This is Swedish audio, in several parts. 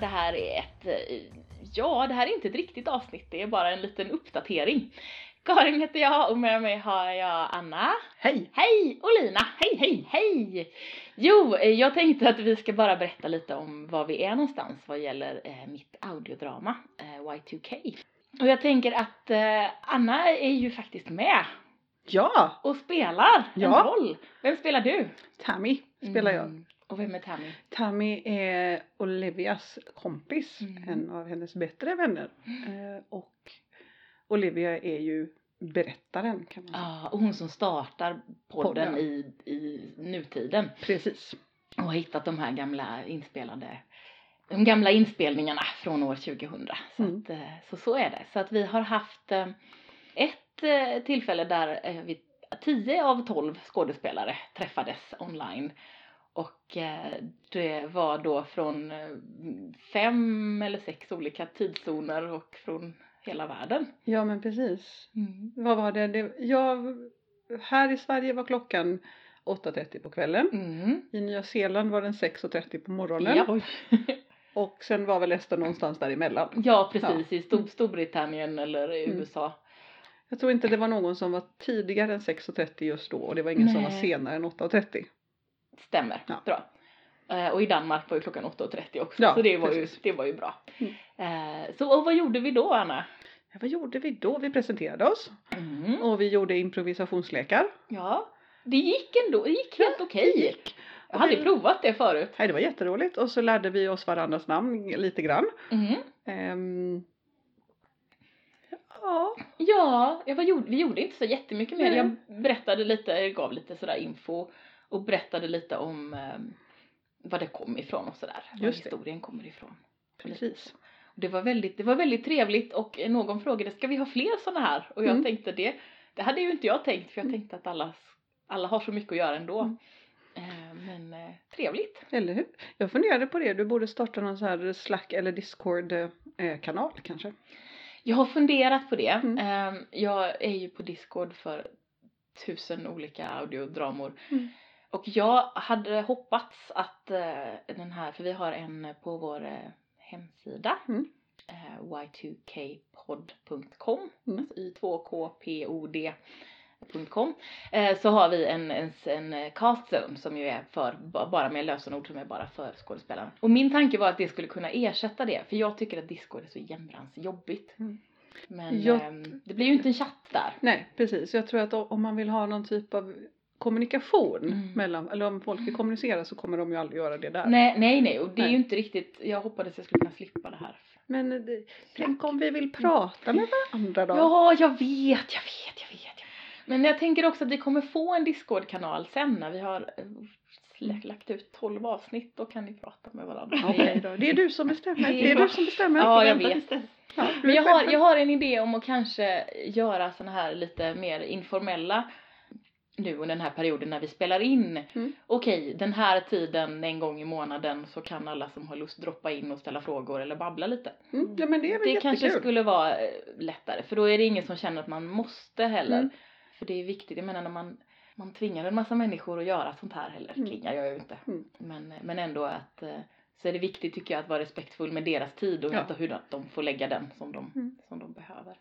Det här är ett, eh, ja det här är inte ett riktigt avsnitt, det är bara en liten uppdatering. Karin heter jag och med mig har jag Anna. Hej! Hej! Och Lina. Hej, hej, hej! Jo, eh, jag tänkte att vi ska bara berätta lite om var vi är någonstans vad gäller eh, mitt audiodrama eh, Y2K. Och jag tänker att eh, Anna är ju faktiskt med Ja! och spelar en Ja. roll. Vem spelar du? Tammy spelar jag. Mm. Och vem är Tammy? Tammy är Olivias kompis, Mm. en av hennes bättre vänner. Eh, och Olivia är ju berättaren kan man säga. Ja, och hon som startar podden Podden. i, i nutiden Precis. och har hittat de här gamla inspelade de gamla inspelningarna från år 2000. Så, Mm. att, eh, så så är det. Så att vi har haft eh, ett tillfälle där vi, 10 av 12 skådespelare träffades online. Och eh, det var då från eh, fem eller sex olika tidszoner och från hela världen. Ja men precis. Mm. Vad var det? det jag, här i Sverige var klockan 8.30 på kvällen. Mm. I Nya Zeeland var den 6.30 på morgonen. Ja. Och sen var väl resten någonstans däremellan. Ja, precis. I Mm. Stor- Storbritannien eller i Mm. USA. Jag tror inte det var någon som var tidigare än 6.30 just då och det var ingen som var Nej. senare än 8.30. Stämmer. Ja. Bra. Eh, och i Danmark var ju klockan 8.30 också. Ja, så det var, ju, precis. det var ju bra. Mm. Eh, så och vad gjorde vi då, Anna? Ja, vad gjorde vi då? Vi presenterade oss Mm. och vi gjorde improvisationslekar. Ja, det gick ändå. Det gick helt okej. Jag hade vi- provat det förut. Nej, det var jätteroligt och så lärde vi oss varandras namn lite grann. Mm. Ehm, ja, Ja, jag var, vi gjorde inte så jättemycket mer. Jag berättade lite, gav lite sådär info och berättade lite om eh, var det kom ifrån och sådär. Var Just det. historien kommer ifrån. precis. Det var väldigt, det var väldigt trevligt och någon frågade ska vi ha fler sådana här? Och jag Mm. tänkte det, det hade ju inte jag tänkt för jag Mm. tänkte att alla, alla har så mycket att göra ändå. Mm. Eh, men eh, trevligt. Eller hur? Jag funderade på det, du borde starta någon sån här Slack eller Discord eh, kanal kanske. Jag har funderat på det. Mm. Eh, jag är ju på Discord för tusen olika audiodramor. Mm. Och jag hade hoppats att eh, den här, för vi har en på vår eh, hemsida. Mm. Eh, y2kpod.com. Mm. Alltså y2kpod.com. Eh, så har vi en, en, en cast zone som ju är för, ba- bara med lösenord som är bara för skådespelaren. Och min tanke var att det skulle kunna ersätta det. För jag tycker att Discord är så jämrans jobbigt. Mm. Men Jag- ehm, det blir ju inte en chatt där. Nej, precis. Jag tror att om man vill ha någon typ av kommunikation Mm. mellan, eller om folk vill kommunicera så kommer de ju aldrig göra det där. Nej, nej, nej. Och det är Nej. ju inte riktigt, jag hoppades jag skulle kunna slippa det här. Men eh, det, tänk om vi vill prata med varandra då? Ja, jag vet, jag vet, jag vet. Men jag tänker också att vi kommer få en Discord-kanal sen när vi har eh, slä- lagt ut 12 avsnitt. Då kan ni prata med varandra. Okej då, det är du som bestämmer. Det är är du som bestämmer. Ja, jag vet. Ja, Men är jag har, jag har en idé om att kanske göra såna här lite mer informella nu under den här perioden när vi spelar in. Mm. Okej, den här tiden en gång i månaden så kan alla som har lust droppa in och ställa frågor eller babbla lite. Mm, ja men det är väl Det jättekul. kanske skulle vara eh, lättare för då är det ingen som känner att man måste heller. Mm. För det är viktigt, jag menar när man, man tvingar en massa människor att göra sånt här heller, Mm. tvingar jag ju inte. Mm. Men, men ändå att eh, så är det viktigt tycker jag att vara respektfull med deras tid och Ja. hur de, får lägga den som de, Mm. som de behöver.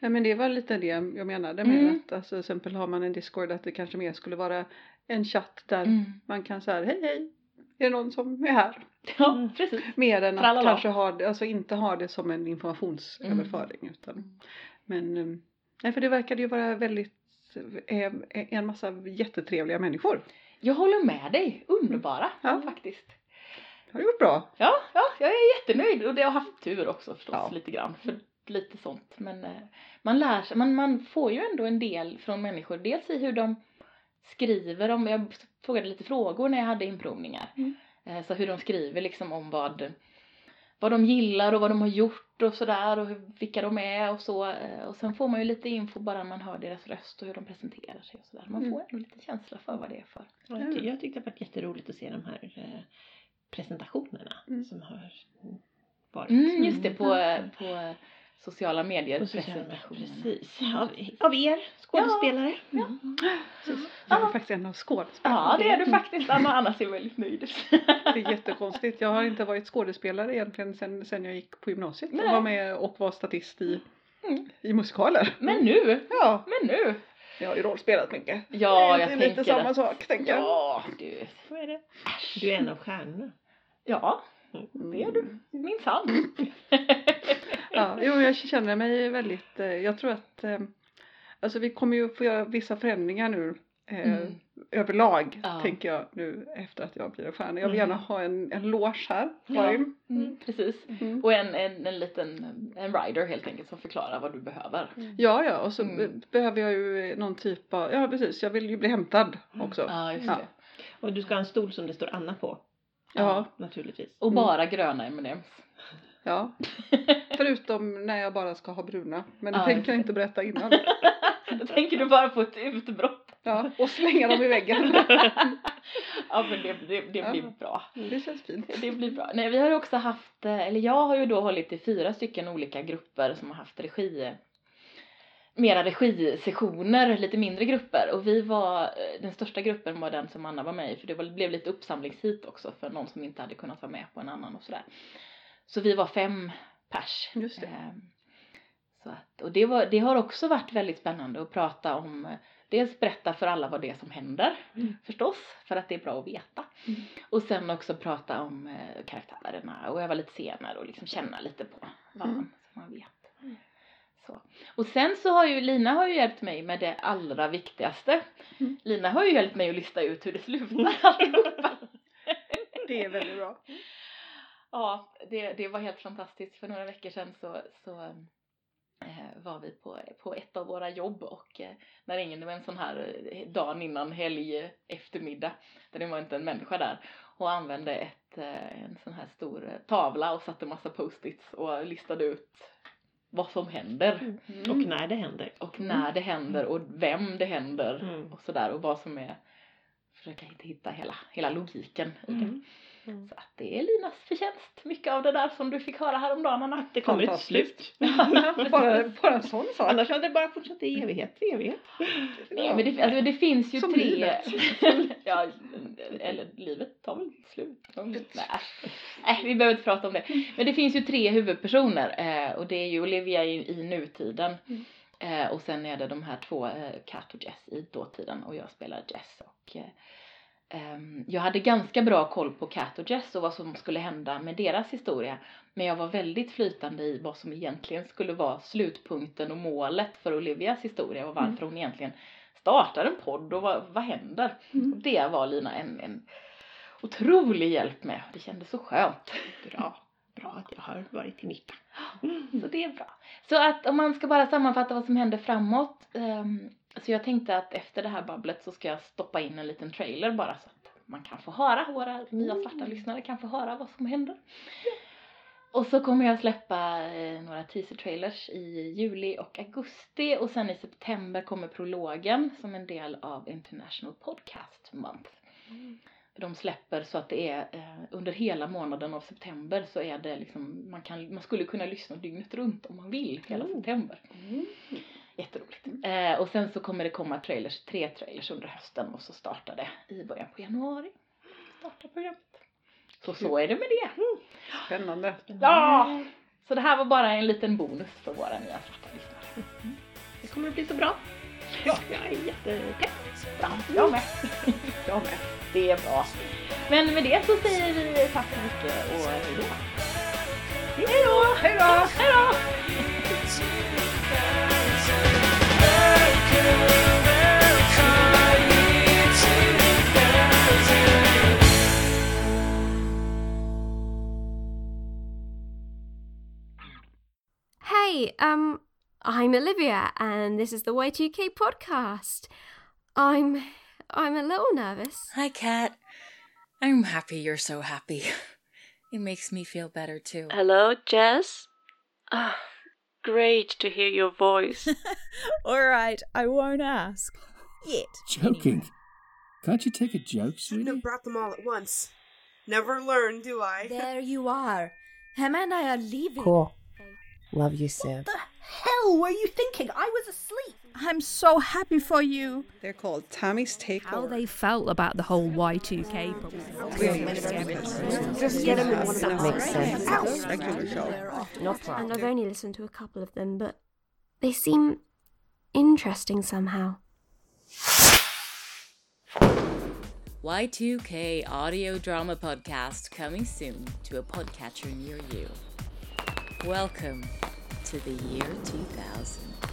Ja men det var lite det jag menade med Mm. att alltså, till exempel har man en Discord att det kanske mer skulle vara en chatt där Mm. man kan säga hej hej, är det någon som är här? Ja, Mm. precis. Mer än att Tralala. kanske ha det, alltså inte ha det som en informationsöverföring utan Mm. men um, nej för det verkade ju vara väldigt eh, en massa jättetrevliga människor. Jag håller med dig, underbara Ja. faktiskt. Har du gjort bra? Ja, ja, jag är jättenöjd och det har haft tur också förstås Ja. lite grann för lite sånt. Men eh, man lär sig, man, man får ju ändå en del från människor. Dels i hur de skriver om, jag frågade lite frågor när jag hade inprovningar. Mm. Eh, så hur de skriver liksom om vad, vad de gillar och vad de har gjort och sådär och hur, vilka de är och så. Eh, Och sen får man ju lite info bara när man hör deras röst och hur de presenterar sig och sådär. Man Mm. får ändå lite känsla för vad det är för. Ja, jag, jag tyckte det var jätteroligt att se de här presentationerna Mm. som har varit. Mm, just det, på, på sociala medier Och presentationerna. Precis. Av, av er skådespelare. Ja. Mm. Precis. Jag är Ja. faktiskt en av skådespelarna. Ja, det är du faktiskt. Anna Anna ser väldigt nöjd. Det är jättekonstigt. Jag har inte varit skådespelare egentligen sen, sen jag gick på gymnasiet. Nej. Jag var med och var statist i, Mm. i musikaler. Men nu, Ja, men nu. jag har ju rollspelat mycket. Ja, det jag är tänker lite samma att- sak, tänker jag. Ja, du. Så är det. Du är en av stjärnorna. Ja, det är du. Minsann. Ja, jo, jag känner mig väldigt, eh, jag tror att eh, alltså vi kommer ju få göra vissa förändringar nu eh, Mm. överlag Ja. tänker jag nu efter att jag blir en stjärna. Jag vill Mm. gärna ha en, en loge här, Ja. Karin. Mm, precis. Mm. Och en, en, en liten en rider helt enkelt som förklarar vad du behöver. Ja, ja, och så Mm. be- behöver jag ju någon typ av, ja precis, jag vill ju bli hämtad också. Ja, just Ja. det. Och du ska ha en stol som det står Anna på. Ja, Naturligtvis. Och bara gröna M&M's. Ja. Förutom när jag bara ska ha bruna. Men det Ja, tänker jag inte berätta innan. Då tänker du bara på ett utbrott. Ja, och slänga dem i väggen. Ja men det, det, det Ja. blir bra. Det känns fint. Det blir bra. Nej vi har också haft, eh, eller jag har ju då hållit i fyra stycken olika grupper som har haft regi mera regisessioner, lite mindre grupper och vi var, eh, den största gruppen var den som Anna var med i för det blev lite uppsamlingshit också för någon som inte hade kunnat vara med på en annan och sådär. Så vi var fem pers. Just det. Ehm, Så att, och det, var, det har också varit väldigt spännande att prata om, dels berätta för alla vad det är som händer Mm. förstås, för att det är bra att veta. Mm. Och sen också prata om eh, karaktärerna och öva lite scener och liksom känna lite på vad Mm. man, så man vet. Så. Och sen så har ju Lina har ju hjälpt mig med det allra viktigaste. Mm. Lina har ju hjälpt mig att lista ut hur det slutar alltihopa. Det är väldigt bra. Ja, det, det var helt fantastiskt. För några veckor sedan så, så eh, var vi på, på ett av våra jobb och eh, när ingen, det var en sån här eh, dagen innan helg eftermiddag där det var inte en människa där och använde ett, en sån här stor tavla och satte massa post-its och listade ut vad som händer Och när det händer. och när det händer och vem det händer Mm. och sådär och vad som är försöka hitta hela, hela logiken i det. Mm. Mm. Så att det är Linas förtjänst, mycket av det där som du fick höra häromdagen Anna. Det kommer ett slut. bara, bara en sån sak. Annars hade det bara fortsatt i evighet. i evighet. Nej men det, alltså, det finns ju Som tre... livet. ja, eller livet tar väl slut. Nej. Nej, vi behöver inte prata om det. Men det finns ju tre huvudpersoner eh, och det är ju Olivia i, i nutiden. Mm. Eh, och sen är det de här två, eh, Kat och Jess i dåtiden och jag spelar Jess. Och, eh, ehm, jag hade ganska bra koll på Kat och Jess och vad som skulle hända med deras historia. Men jag var väldigt flytande i vad som egentligen skulle vara slutpunkten och målet för Olivias historia och varför hon egentligen startar en podd och vad, vad händer. Mm. Det var Lina en, en otrolig hjälp med. Det kändes så skönt. Bra. Bra att jag har varit till nytta. Så det är bra. Så att om man ska bara sammanfatta vad som händer framåt. ehm, så jag tänkte att efter det här babblet så ska jag stoppa in en liten trailer bara så att man kan få höra, våra nya svarta lyssnare kan få höra vad som händer. Och så kommer jag släppa eh, några teaser-trailers i juli och augusti och sen i september kommer prologen som en del av International Podcast Month. De släpper så att det är eh, under hela månaden av september så är det liksom, man, kan, man skulle kunna lyssna dygnet runt om man vill hela Mm. september. Jätteroligt. Eh, och sen så kommer det komma trailers, tre trailers under hösten och så startar det i början på januari. Startar programmet. Så så är det med det. Spännande. Ja! Så det här var bara en liten bonus för våra nya svarta lyssnare. Det kommer att bli så bra. Ja, jag är jättepepp. Bra, jag med. Jag med. Det är bra. Men med det så säger vi tack så mycket och hejdå. Hejdå! Hejdå! Hejdå! Hey, um, I'm Olivia, and this is the Y2K podcast. I'm, I'm a little nervous. Hi, Kat. I'm happy you're so happy. It makes me feel better too. Hello, Jess. Ah, great to hear your voice. All right, I won't ask. Yet. Joking. Can't you take a joke, Shouldn't sweetie? have brought them all at once. Never learn, do I? There you are. Emma and I are leaving. Cool. Love you, Sib. The hell were you thinking? I was asleep. I'm so happy for you. They're called Tommy's Takeover. How they felt about the whole Y2K Just get him in one of the Makes sense. regular show. No And. I've only listened to a couple of them, but they seem interesting somehow. Y2K audio drama podcast coming soon to a podcatcher near you. Welcome to the year 2000.